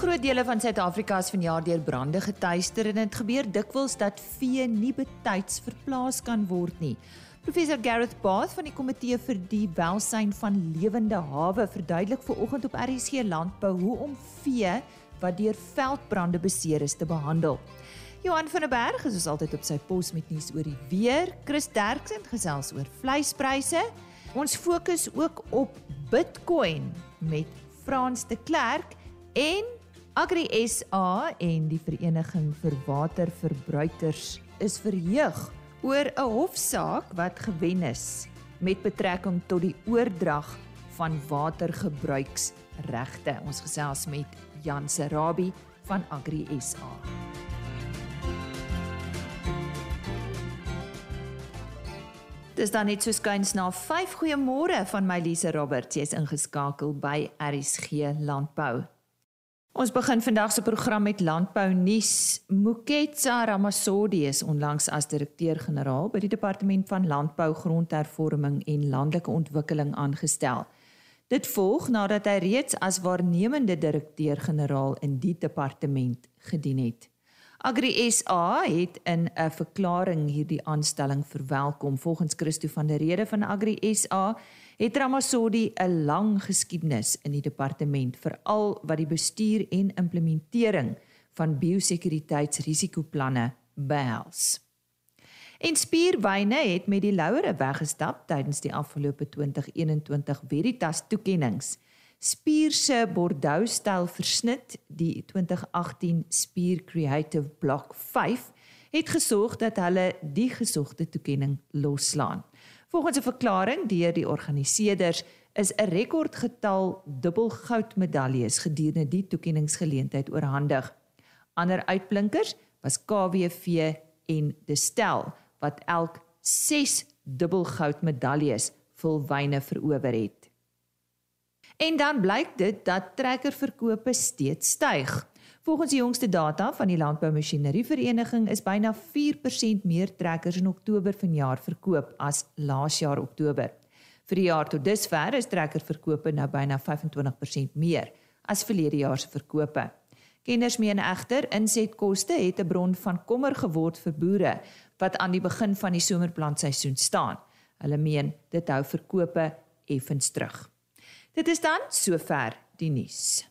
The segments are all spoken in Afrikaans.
Groot dele van Suid-Afrika is vanjaar deur brande getuister en dit gebeur dikwels dat vee nie betyds verplaas kan word nie. Professor Gareth Bath van die Komitee vir die Welsyn van Lewende Hawe verduidelik vanoggend op RSG Landbou hoe om vee wat deur veldbrande beseer is te behandel. Johan van der Berg is altyd op sy pos met nuus oor die weer. Chris Derksen gesels oor vleispryse. Ons fokus ook op Bitcoin met Frans de Klerk en Agri SA en die Vereniging vir Waterverbruikers is verheug oor 'n hofsaak wat gewen is met betrekking tot die oordrag van watergebruiksregte. Ons gesels met Jan Serabi van Agri SA. Dis dan net so skuins na 5 goeiemôre van my Lise Roberts. Jy's ingeskakel by RSG Landbou. Ons begin vandag se program met landbou nuus. Muketsa Ramasodi is onlangs as direkteur-generaal by die Departement van Landbou, Grondhervorming en Landelike Ontwikkeling aangestel. Dit volg nadat hy reeds as waarnemende direkteur-generaal in die departement gedien het. Agri SA het in 'n verklaring hierdie aanstelling verwelkom. Volgens Christo van der Rede van Agri SA het Ramasodi 'n lang geskiedenis in die departement veral wat die bestuur en implementering van biosekuriteitsrisikoplanne behels. En Spierwyne het met die louere weggestap tydens die afgelope 2021 Veritas toekenninge. Spier se Bordeaux styl versnit, die 2018 Spier Creative Block 5, het gesorg dat hulle die gesogte toekenning loslaan. Volgens 'n verklaring deur die organiseerders is 'n rekordgetal dubbelgoud medaljes gedurende die toekenningsgeleentheid oorhandig. Ander uitblinkers was KWV en Destel wat elk 6 dubbelgoud medaljes vol wyne verower het. En dan blyk dit dat trekkerverkope steeds styg. Volgens die jongste data van die Landboumasjinerie Vereniging is byna 4% meer trekkers in Oktober vanjaar verkoop as laas jaar Oktober. Vir die jaar tot dusver is trekkerverkope nou byna 25% meer as verlede jaar se verkope. Kenners meen egter insetkoste het 'n bron van kommer geword vir boere wat aan die begin van die somerplantseisoen staan. Hulle meen dit hou verkope effens terug. Dit is dan sover die nuus.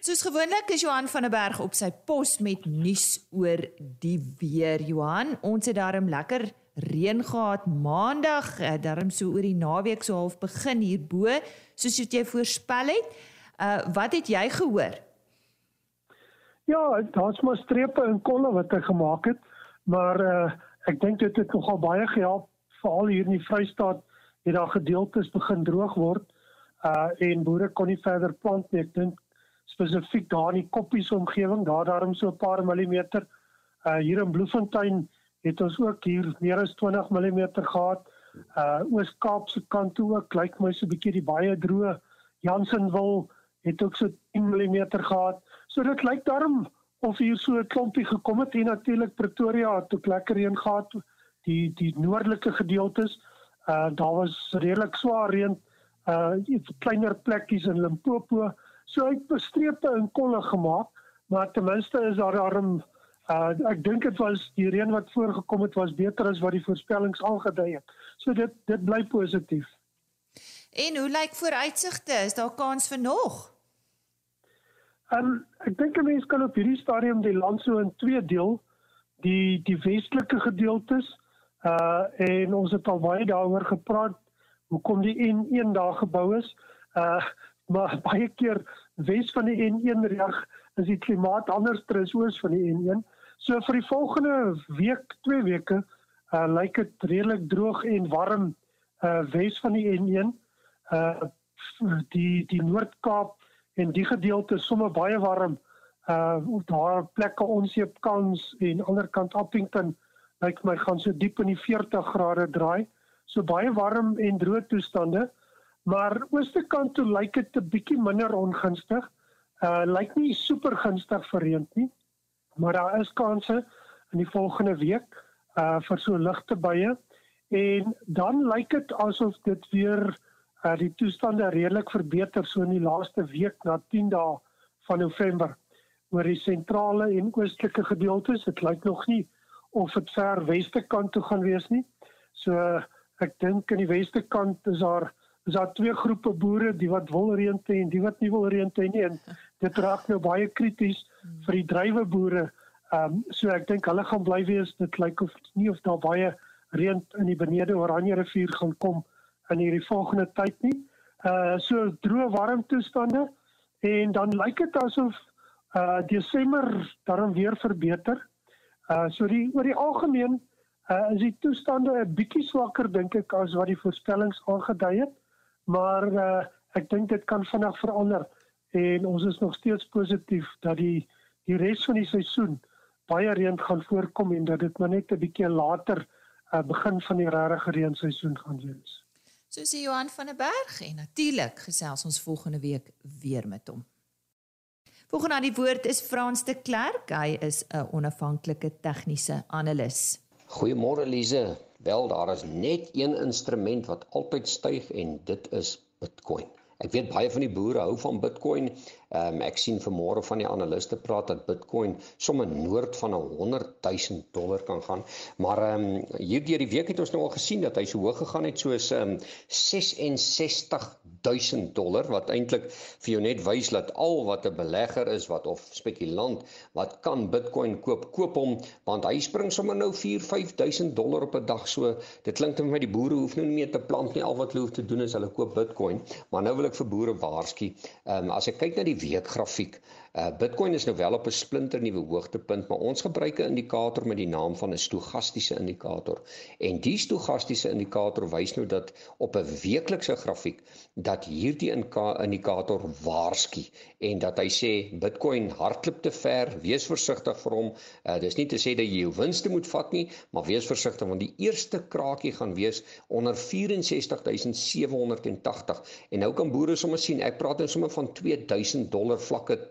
Soos gewoonlik is Johan van der Berg op sy pos met nuus oor die weer. Johan, ons het daarom lekker reën gehad Maandag, eh, daarom so oor die naweek so half begin hierbo, soos wat jy voorspel het. Uh wat het jy gehoor? Ja, daar's maar strepe en kolle wat hy gemaak het, maar uh ek dink dit het nogal baie gehelp veral hier in die Vrystaat het daar gedeeltes begin droog word uh en boere kon nie verder plant nie. Ek dink spesifiek daar in die koppies omgewing, daar daarom so 'n paar millimeter. Uh hier in Bloemfontein het ons ook hier meer as 20 mm gehad. Uh Oos-Kaap se kant toe ook lyk my so 'n bietjie die baie droë. Jansenwil het ook so 10 mm gehad. So dit lyk daarom of hier so 'n klompie gekom het en natuurlik Pretoria het ook lekker reën gehad. Die die noordelike gedeeltes uh daar was redelik swaar reën uh kleiner plekkies in Limpopo So hy het bestreepte en kolle gemaak, maar ten minste is daar arm uh ek dink dit was die reën wat voorgekom het was beter as wat die voorspellings aangedui het. So dit dit bly positief. En hoe lyk vooruitsigte? Is daar kans vir nog? Um ek dink mense kan op hierdie stadium die land so in twee deel, die die westelike gedeeltes uh en ons het al baie daaroor gepraat hoekom die N1 daar gebou is. Uh maar baie keer wes van die N1 reg is die klimaat anders as oos van die N1. So vir die volgende week, twee weke, uh lyk dit redelik droog en warm uh wes van die N1. Uh die die Noord-Kaap en die gedeelte sommer baie warm. Uh daar plekke onseep kans en ander kant Appington lyk my gaan so diep in die 40 grade draai. So baie warm en droë toestande. Maar ooste kant toe lyk dit 'n bietjie minder ongunstig. Uh lyk nie super gunstig vir reën nie. Maar daar is kanse in die volgende week uh vir so ligte buie en dan lyk dit asof dit weer uh die toestande redelik verbeter so in die laaste week na 10 dae van November oor die sentrale en oostelike gedeeltes. Dit lyk nog nie of dit ver weste kant toe gaan wees nie. So ek dink aan die weste kant is daar is daar twee groepe boere, die wat wil reën hê en die wat nie wil reën hê nie en dit raak nou baie krities vir die drywe-boere. Ehm um, so ek dink hulle gaan bly wees. Dit lyk of nie of daar baie reën in die benede Oranje rivier gaan kom in hierdie volgende tyd nie. Uh so droë warm toestande en dan lyk dit asof uh Desember dan weer verbeter. Uh so die oor die algemeen uh is die toestande 'n bietjie swakker dink ek as wat die voorspellings aangedui het. Maar uh ek dink dit kan vinnig verander en ons is nog steeds positief dat die die res van die seisoen baie reën gaan voorkom en dat dit maar net 'n bietjie later uh begin van die regte reenseisoen gaan wees. So sê Johan van der Berg en natuurlik gesels ons volgende week weer met hom. Volgende aan die woord is Frans de Klerk. Hy is 'n onafhanklike tegniese analis. Goeiemôre Lize. Wel, daar is net een instrument wat altyd styg en dit is Bitcoin. Ek weet baie van die boere hou van Bitcoin um, ek sien vanmôre van die analiste praat dat Bitcoin sommer noord van 'n 100 000 dollar kan gaan. Maar ehm um, hierdeur die week het ons nou al gesien dat hy so hoog gegaan het soos ehm um, 66 000 dollar wat eintlik vir jou net wys dat al wat 'n belegger is wat of spekulant wat kan Bitcoin koop, koop hom want hy spring sommer nou 4 5000 dollar op 'n dag. So dit klink vir my die boere hoef nou nie meer te plant nie. Al wat hulle hoef te doen is hulle koop Bitcoin. Maar nou wil ek vir boere waarsku. Ehm um, as ek kyk na die weekgrafiek. Uh Bitcoin is nou wel op 'n splinter nuwe hoogtepunt, maar ons gebruik 'n indikator met die naam van 'n stogastiese indikator. En die stogastiese indikator wys nou dat op 'n weeklikse grafiek dat hierdie indikator waarsku en dat hy sê Bitcoin hardloop te ver, wees versigtig vir hom. Uh dis nie te sê dat jy jou winste moet vat nie, maar wees versigtig want die eerste kraakie gaan wees onder 64780. En nou kan boere sommer sien, ek praat nou sommer van 2000 dollar vlakke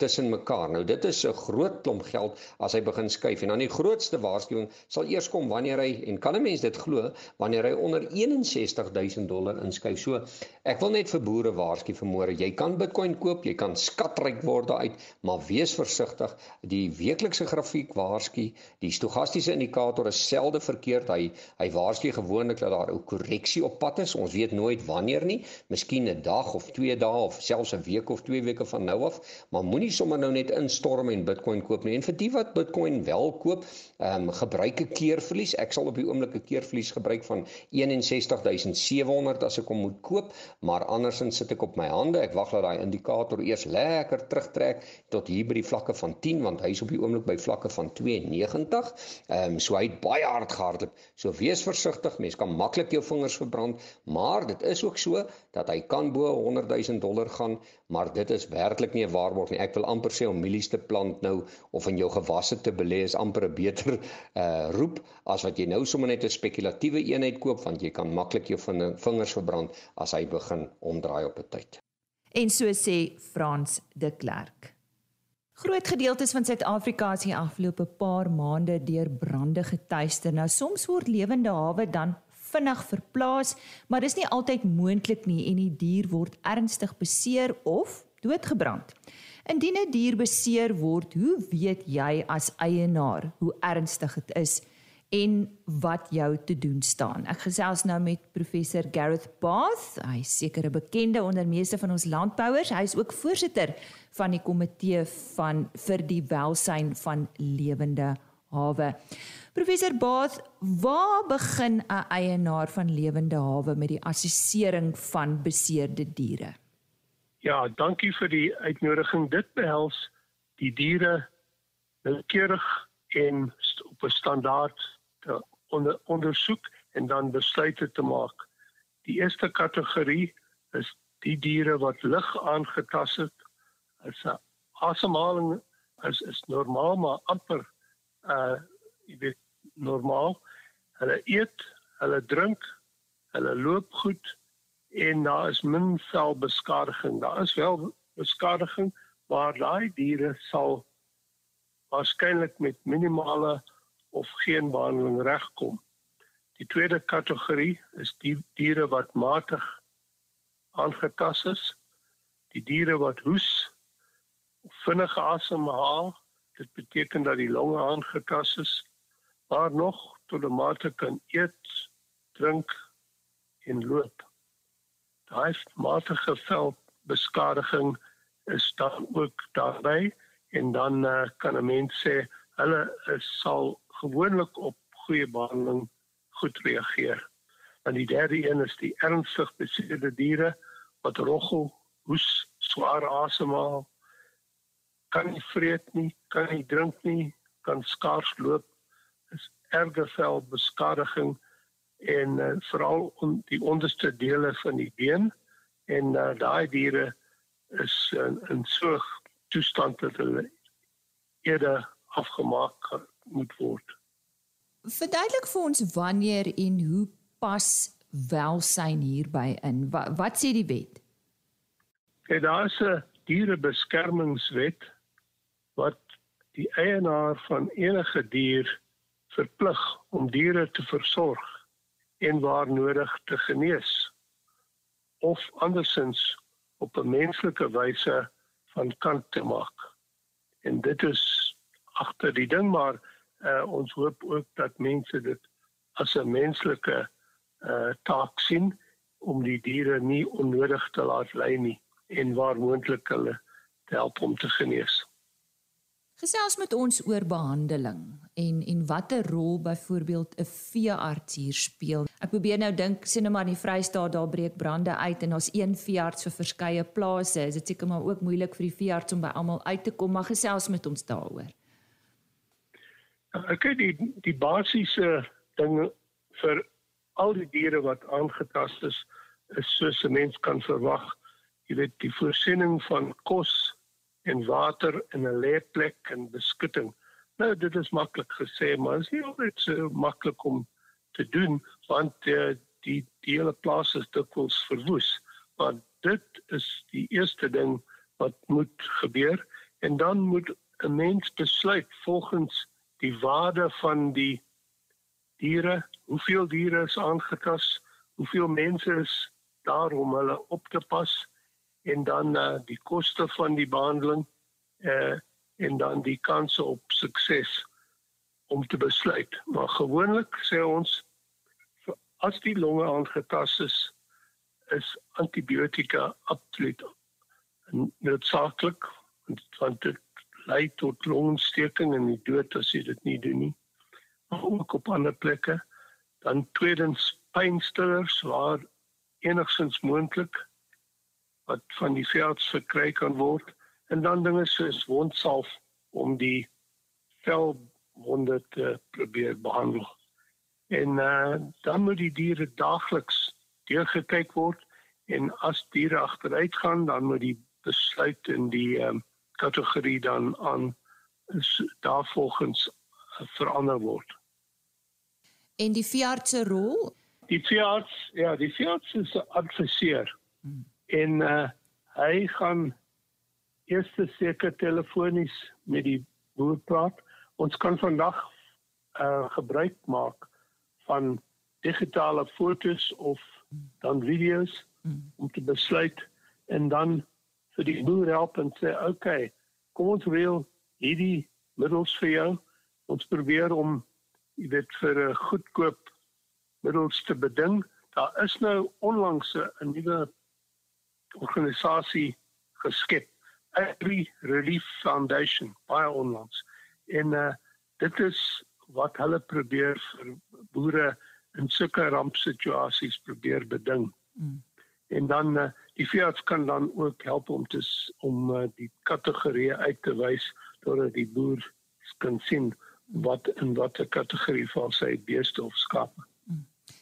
tussen mekaar. Nou dit is 'n groot klomp geld as hy begin skuif en dan die grootste waarskuwing sal eers kom wanneer hy en kan 'n mens dit glo wanneer hy onder 61000 dollar inskuif. So ek wil net vir boere waarsku vanmôre, jy kan Bitcoin koop, jy kan skatryk word daaruit, maar wees versigtig. Die weeklikse grafiek waarsku, die stogastiese indikator is selde verkeerd. Hy hy waarsku gewoonlik dat daar 'n korreksie op pad is. Ons weet nooit wanneer nie, miskien 'n dag of 2 dae of selfs 'n week of 2 weke van nou af, maar moenie sommer nou net instorm en Bitcoin koop nie. En vir die wat Bitcoin wel koop, ehm um, gebruik 'n keerverlies. Ek sal op die oomblik 'n keerverlies gebruik van 61700 as ek hom moet koop, maar andersins sit ek op my hande. Ek wag dat daai indikator eers lekker terugtrek tot hier by die vlakke van 10 want hy is op die oomblik by vlakke van 92. Ehm um, so hy het baie hard gehardloop. So wees versigtig. Mens kan maklik jou vingers verbrand, maar dit is ook so dat hy kan bo 100 000 dollar gaan, maar dit is werklik nie 'n waarborg nie. Ek wil amper sê om mielies te plant nou of in jou gewasse te belê is amper 'n beter uh roep as wat jy nou sommer net 'n spekulatiewe eenheid koop want jy kan maklik jou vingers verbrand as hy begin omdraai op 'n tyd. En so sê Frans de Klerk. Groot gedeeltes van Suid-Afrika is die afgelope paar maande deur brande getuister. Nou soms word lewende hawe dan vinnig verplaas, maar dis nie altyd moontlik nie en die dier word ernstig beseer of doodgebrand. Indien 'n die dier beseer word, hoe weet jy as eienaar hoe ernstig dit is en wat jou te doen staan? Ek gesels nou met professor Gareth Bath. Hy seker 'n bekende onder meeste van ons landbouers. Hy is ook voorsitter van die komitee van vir die welsyn van lewende hawe. Professor Bath, waar begin 'n eienaar van lewende hawe met die assessering van beseerde diere? Ja, dankie vir die uitnodiging. Dit behels die diere noukeurig en op 'n standaard te onder, ondersoek en dan besluite te maak. Die eerste kategorie is die diere wat lig aangetast het. As 'n asemhaling is is normaal maar amper uh jy weet normaal. Hulle eet, hulle drink, hulle loop goed en daar is min selbeskadiging. Daar is wel beskadiging, maar daai diere sal waarskynlik met minimale of geen behandeling regkom. Die tweede kategorie is die diere wat matig aangetast is. Die diere wat hoes vinnige asemhaal. Dit beteken dat die longe aangetast is, maar nog tot 'n mate kan eet, drink en loop. Daai matige velbeskadiging is dan ook daarbey en dan uh, kan 'n mens sê hulle is, sal gewoonlik op goeie behandeling goed reageer. En die derde een is die ernstig beseerde diere wat roggel, hoes, swaar asemhaal, kan nie vreet nie, kan nie drink nie, kan skaars loop, is erge velbeskadiging en uh, veral on die onderste dele van die been en uh, daai diere is in, in so toestand dat hulle eerder afgemaak moet word. Verduidelik vir ons wanneer en hoe pas welsyn hierby in. Wat, wat sê die wet? Ja, daar is 'n dierebeskermingswet wat die eienaar van enige dier verplig om diere te versorg en waar nodig te genees of andersins op 'n menslike wyse van kant te maak. En dit is agter die ding maar uh, ons hoop ook dat mense dit as 'n menslike uh, taak sien om die diere nie onnodig te laat ly nie en waar moontlik hulle te help om te genees. Gesels met ons oor behandeling en en watter rol byvoorbeeld 'n veearts hier speel. Ek probeer nou dink sien nou maar in die Vrystaat daar breek brande uit en ons een veearts vir verskeie plase. Is dit seker maar ook moeilik vir die veearts om by almal uit te kom, maar gesels met ons daaroor. Ek kyk die die basiese dinge vir al die diere wat aangetast is, is soos 'n mens kan verwag. Jy weet die voorsiening van kos en water in 'n leerplek en beskutting. Nou dit is maklik gesê, maar is nie altyd so maklik om te doen want uh, die die hele plaas is dikwels verwoes. Maar dit is die eerste ding wat moet gebeur en dan moet 'n mens besluit volgens die waarde van die diere, hoeveel diere is aangetast, hoeveel mense is daar om hulle op te pas en dan uh, die koste van die behandeling uh, en dan die kanse op sukses om te besluit. Maar gewoonlik sê ons as die longe aangetast is, is antibiotika absoluut noodsaaklik want dit lei tot longontsteking en die dood as jy dit nie doen nie. Maar ook op ander plekke. Dan tweedens pynstillers waar enigstens moontlik wat van die velds verkry kan word en dan dinge soos wondsalf om die velwonde te probeer behandel. En uh, dan moet die diere daagliks deurgekyk word en as diere agteruit gaan dan moet die besluit in die um, kategorie dan aan daarvolgens uh, verander word. En die veearts se rol? Die veearts, ja, die veearts is 'n adviseur. Hmm en uh, hy gaan eers seker telefonies met die boer praat. Ons kan vandag uh, gebruik maak van digitale fotos of dan video's om te besluit en dan vir die boer help en sê okay, kom ons reël hierdie middels vir jou. Ons probeer om jy weet vir 'n goedkoop middels te beding. Daar is nou onlangs 'n nuwe organisasie geskep, Agri Relief Foundation, baie onlangs. En uh dit is wat hulle probeer vir boere in sulke rampsituasies probeer beding. Mm. En dan uh, die veearts kan dan ook help om te om uh, die kategorieë uit te wys sodat die boer kan sien wat in watter kategorie val sy beeste of skape.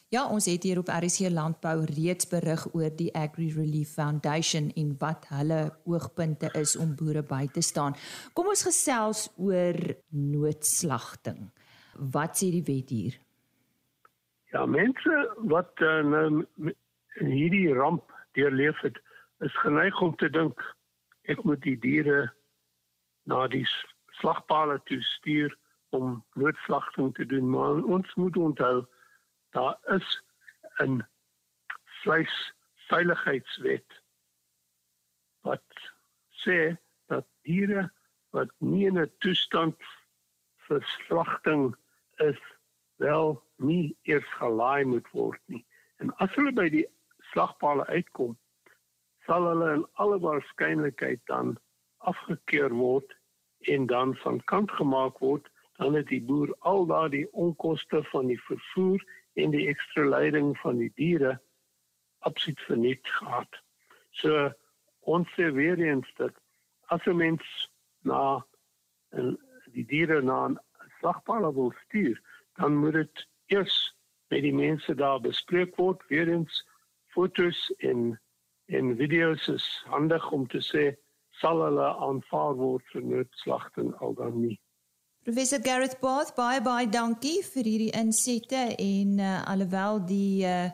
Ja, ons het hier op RC Landbou reeds berig oor die Agri Relief Foundation en wat hulle oogpunte is om boere by te staan. Kom ons gesels oor noodslagting. Wat sê die wet hier? Ja, mense wat uh, nou hierdie ramp deurleef het, is geneig om te dink ek moet die diere na die slagpale toe stuur om noodslagting te doen, maar ons moet onthou daar is 'n vleisveiligheidswet wat sê dat diere wat nie in 'n toestand vir slagting is wel nie eers gelaai moet word nie. En as hulle by die slagpale uitkom, sal hulle in alle waarskynlikheid dan afgekeur word en dan van kant gemaak word, dan het die boer al daardie onkoste van die vervoer en die ekstra lyding van die diere absoluut verniet gehad. So ons sê weer eens dat as 'n mens na en die diere na 'n slagpaal wil stuur, dan moet dit eers met die mense daar bespreek word, weer eens fotos en en video's is handig om te sê sal hulle aanvaar word vir noodslagting al dan nie. Professor Gareth Bath, baie baie dankie vir hierdie insette en uh, alhoewel die uh,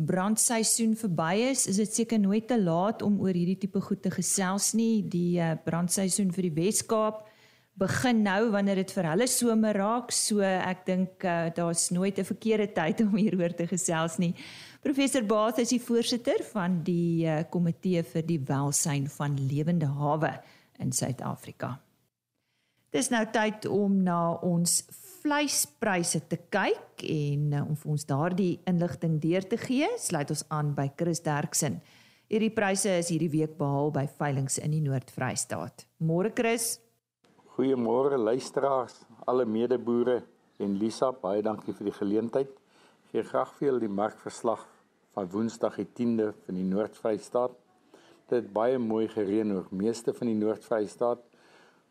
brandseisoen verby is, is dit seker nooit te laat om oor hierdie tipe goed te gesels nie. Die uh, brandseisoen vir die Wes-Kaap begin nou wanneer dit vir hulle somer raak. So ek dink uh, daar's nooit 'n verkeerde tyd om hieroor te gesels nie. Professor Bath is die voorsitter van die uh, komitee vir die welsyn van lewende hawe in Suid-Afrika. Dis nou tyd om na ons vleispryse te kyk en uh, om vir ons daardie inligting deur te gee, sluit ons aan by Chris Derksen. Hierdie pryse is hierdie week behaal by veilinge in die Noord-Vrystaat. Môre Chris. Goeiemôre luisteraars, alle medeboere en Lisa, baie dankie vir die geleentheid. Gee graag vir julle die markverslag van Woensdag die 10de van die Noord-Vrystaat. Dit het baie mooi gereën oor meeste van die Noord-Vrystaat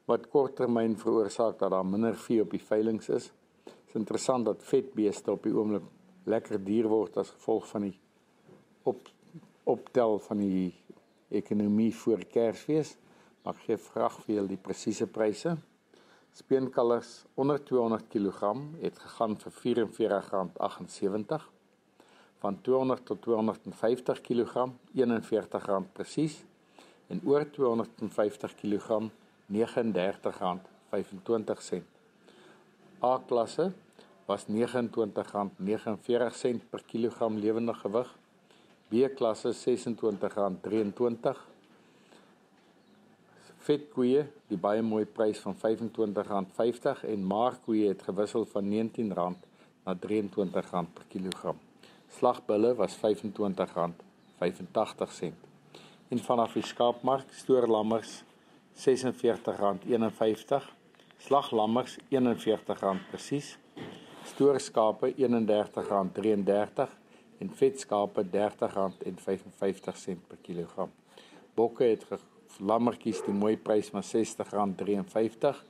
wat korttermyn veroorsaak dat daar minder vee op die veilinge is. Dit is interessant dat vetbeeste op die oomblik lekker duur word as gevolg van die op optel van die ekonomie voor Kersfees. Mag gee vraag vir julle die presiese pryse. Speenkalvers onder 200 kg het gegaan vir R44.78. Van 200 tot 250 kg R41 presies en oor 250 kg R39.25. A-klasse was R29.49 per kilogram lewende gewig. B-klasse R26.23 vetkoeie die baie mooi prys van R25.50 en markkoeie het gewissel van R19 na R23 per kilogram. Slagbulle was R25.85 en vanaf die skaapmark stoorlammers R46.51, slaglammers R41 presies, stoorskape R31.33 en vetskape R30.55 per kilogram. Bokke het lammetjies die mooi prys van R60.53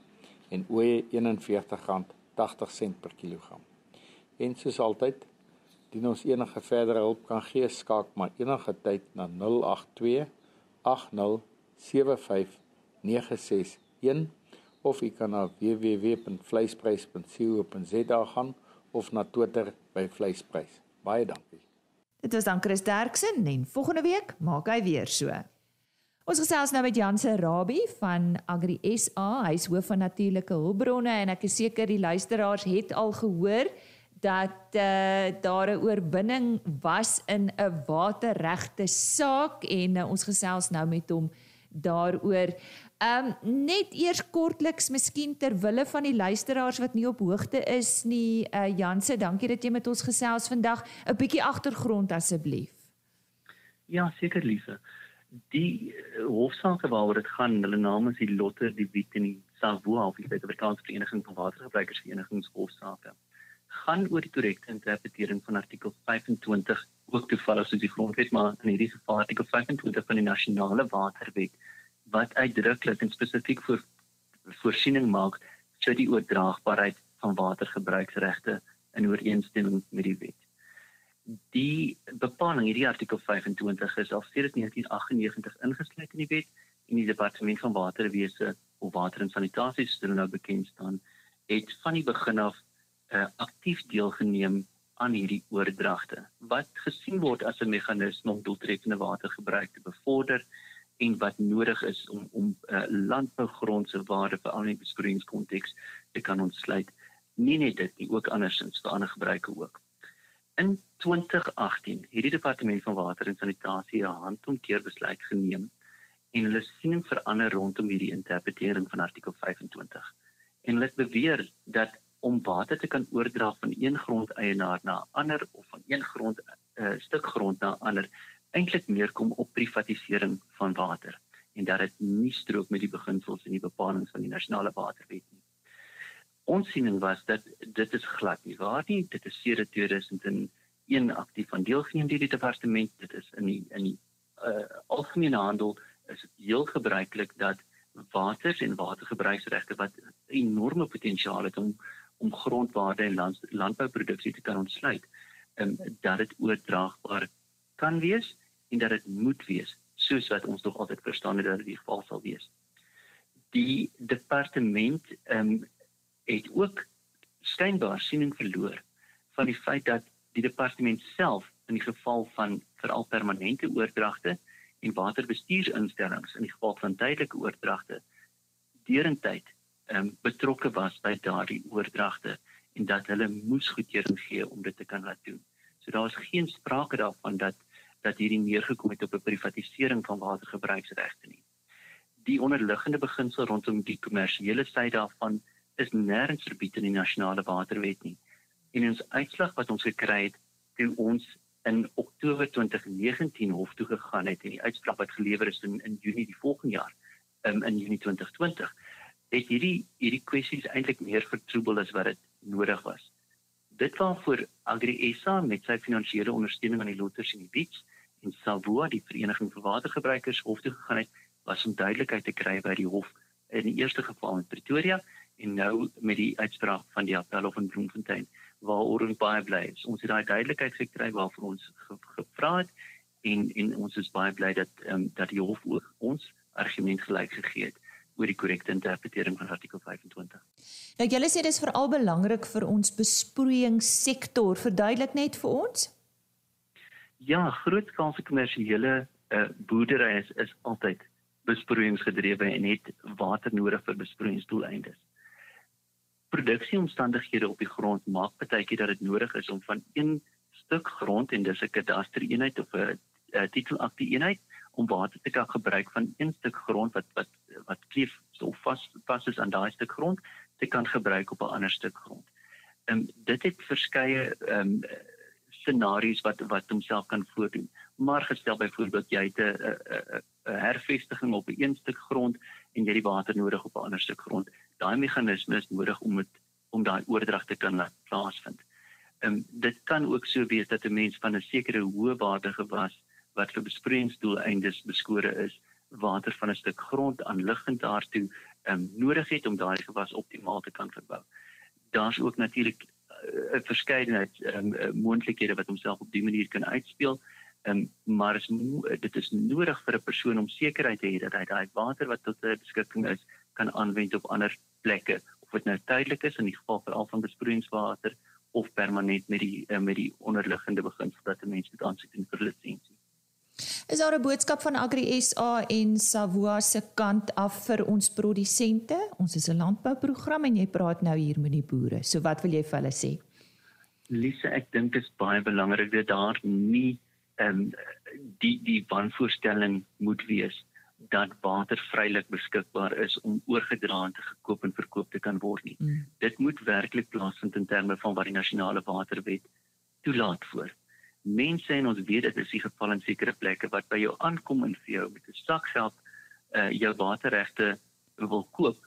en ooe R41.80 per kilogram. En soos altyd, dien ons enige verdere hulp kan gee, skaak maar enige tyd na 082 8075 961 of u kan na www.vleisprys.co.za gaan of na Twitter by vleisprys. Baie dankie. Dit was dan Chris Derksen en volgende week maak hy weer so. Ons gesels nou met Janse Rabbi van Agri SA, hy is hoof van natuurlike hulpbronne en ek is seker die luisteraars het al gehoor dat uh, daar 'n oorwinning was in 'n waterregte saak en uh, ons gesels nou met hom daaroor. Ehm um, net eers kortliks miskien ter wille van die luisteraars wat nie op hoogte is nie, uh, Janse, dankie dat jy met ons gesels vandag. 'n Bietjie agtergrond asseblief. Ja, seker Lise die uh, hofsaake waaroor dit gaan, hulle name is die Lotter, die Wit en die Savoa of die Suid-Afrikaanse Vereniging van Watergebruikersverenigings hofsaake gaan oor die korrekte interpretering van artikel 25 ook toevallig soos die grondwet maar in hierdie geval artikel 25 van die nasionale waterwet wat uitdruklik en spesifiek vir voorsiening maak vir die oordraagbaarheid van watergebruiksregte in ooreenstemming met die wet. Die bepaling hierdie artikel 25 is al sedert 1998 ingesluit in die wet en die departement van waterwese of water en sanitasie soos hulle nou bekend staan het van die begin af uh, aktief deelgeneem aan hierdie oordragte wat gesien word as 'n meganisme om doeltreffende watergebruik te bevorder en wat nodig is om om uh, landbougrond se waarde vir al die besproeiingskonteks te kan ontsluit nie net dit nie ook andersins vir ander gebruike ook In 2018 het die departement van water en sanitasie 'n handomkeer besluit geneem en hulle siening verander rondom hierdie interpretering van artikel 25. En hulle beweer dat om water te kan oordra van een grondeienaar na 'n ander of van een grond 'n uh, stuk grond na 'n ander eintlik neerkom op privatisering van water en dat dit nie strook met die beginsels en die bepalinge van die nasionale waterwet nie. Ons siening was dat dit is glad nie waar nie, dit is sedert 2001 aktief van deelgeneem deur die departement, dit is in die in die uh, algemene handel is heel gebruiklik dat water en watergebruiksregte wat enorme potensiaal het om om grondwater en land, landbouproduksie te kan ontsluit, um, dat dit oordraagbaar kan wees en dat dit moet wees soos wat ons nog altyd verstaan het dat dit die geval sal wees. Die departement ehm um, het ook skynbaar siening verloor van die feit dat die departement self in die geval van veral permanente oordragte en waterbestuursinstellings in die geval van tydelike oordragte derentyd ehm um, betrokke was by daardie oordragte en dat hulle moes goedkeuring gee om dit te kan laat doen. So daar is geen sprake daarvan dat dat hierdie neergekom het op 'n privatisering van watergebruiksregte nie. Die onderliggende beginsel rondom die kommersiële sy daarvan is nêrens verbied in die nasionale waterwet nie. En ons uitslag wat ons gekry het toe ons in Oktober 2019 hof toe gegaan het en die uitspraak wat gelewer is in in Junie die volgende jaar um, in Junie 2020 het hierdie hierdie kwessies eintlik meer vertroebel as wat dit nodig was. Dit waarvoor Agri SA met sy finansiële ondersteuning aan die lotters en die beats en Savoa die vereniging vir watergebruikers hof toe gegaan het was om duidelikheid te kry by die hof in die eerste geval in Pretoria en nou met die uitspraak van die appelhof in Bloemfontein waaroor ons baie bly is. Ons het daai duidelikheid gekry waarvoor ons ge gevra het en en ons is baie bly dat um, dat die hof ons argument gelyk gegee het oor die korrekte interpretering van artikel 25. Nou julle sê dis veral belangrik vir ons besproeiingssektor. Verduidelik net vir ons. Ja, grootskaalse kommersiële uh, boerdery is is altyd besproeiingsgedrewe en het water nodig vir besproeiingsdoeleindes produksieomstandighede op die grond maak partykeer dat dit nodig is om van een stuk grond en dis 'n kadaster eenheid of 'n titelakte eenheid om water te kan gebruik van een stuk grond wat wat wat kleef so vas vas is aan daai stuk grond te kan gebruik op 'n ander stuk grond. Ehm um, dit het verskeie ehm um, scenario's wat wat homself kan voordoen. Maar gestel byvoorbeeld jy het 'n 'n hervestiging op 'n een stuk grond en jy het die water nodig op 'n ander stuk grond daai meganisme is nodig om het, om daai oordrag te kan laat plaasvind. Ehm um, dit kan ook so wees dat 'n mens van 'n sekere hoë waarde gewas wat vir besproeiingsdoeleindes beskore is, water van 'n stuk grond aanliggend daartoe ehm um, nodig het om daai gewas optimaal te kan verbou. Daar's ook natuurlik 'n verskeidenheid um, moontlikhede wat homself op dié manier kan uitspeel. Um, maar is dit is nodig vir 'n persoon om sekerheid te hê dat hy daai water wat tot sy beskikking is kan aanwend op ander plekke of dit nou tydelik is in die geval veral van besproeiingswater of permanent met die uh, met die onderliggende beginsel dat 'n mens moet aansoek doen vir. Is daar 'n boodskap van Agri SA en Savoa se kant af vir ons produsente? Ons is 'n landbouprogram en jy praat nou hier met die boere. So wat wil jy vir hulle sê? Lise, ek dink dit is baie belangrik dat daar nie ehm um, die die wanvoorstelling moet wees dat water vrylik beskikbaar is om oorgedra en te gekoop en verkoop te kan word nie. Mm. Dit moet werklik plaasvind in terme van wat die nasionale waterwet toelaat voor. Mense en ons weet dit is die geval in sekere plekke wat by jou aankom en vir jou met 'n sak geld uh jou waterregte wil koop.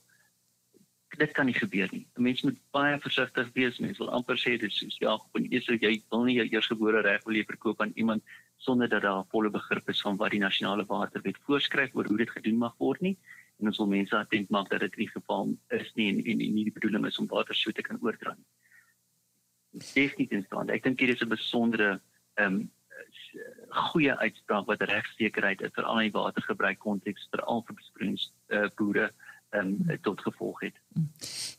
Dit kan nie gebeur nie. Mense moet baie versigtig wees. Mense wil amper sê dis soos ja, 'n eers jy wil nie jou eersgebore reg wil jy verkoop aan iemand sonder dat daar 'n volle begrip is van wat die nasionale waterwet voorskryf oor hoe dit gedoen mag word nie en ons wil mense attent maak dat dit nie geval is nie en, en, en nie die bedoeling is om water so te kan oordra nie. Definitief instaan. Ek dink hier is 'n besondere ehm um, goeie uitspraak wat regsekerheid is vir al die watergebruik konteks vir al vir besproeiings uh, boere um, tot gevolg het.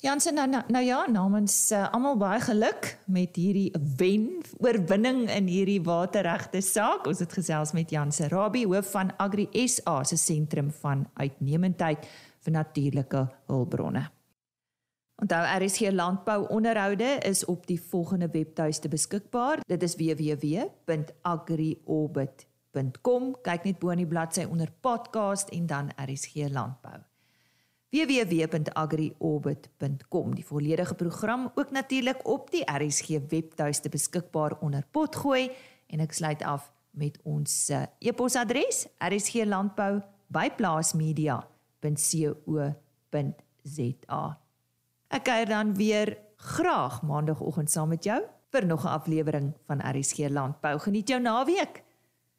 Jansen nou, nou nou ja namens uh, almal baie geluk met hierdie wen oorwinning in hierdie waterregte saak. Ons het gesels met Janse Rabie hoof van Agri SA se sentrum van uitnemendheid vir natuurlike hulpbronne. Onthou RSG landbou onderhoude is op die volgende webtuiste beskikbaar. Dit is www.agriorbit.com. Kyk net bo in die bladsy onder podcast en dan RSG Landbou. www.agriorbit.com. Die volledige program ook natuurlik op die RSG webtuiste beskikbaar onder potgooi en ek sluit af met ons uh, e-posadres rsglandbou@plaasmedia.co.za. Ek kuier dan weer graag maandagooggend saam met jou vir nog 'n aflewering van RSG Landbou. Geniet jou naweek.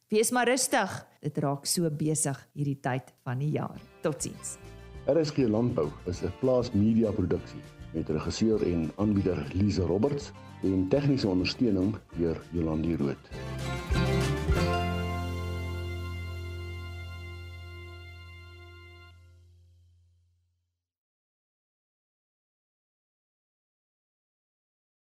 Wees maar rustig. Dit raak so besig hierdie tyd van die jaar. Totsiens. RSG Landbou is 'n plaas media produksie met regisseur en aanbieder Lize Roberts en tegniese ondersteuning deur Jolandi Root.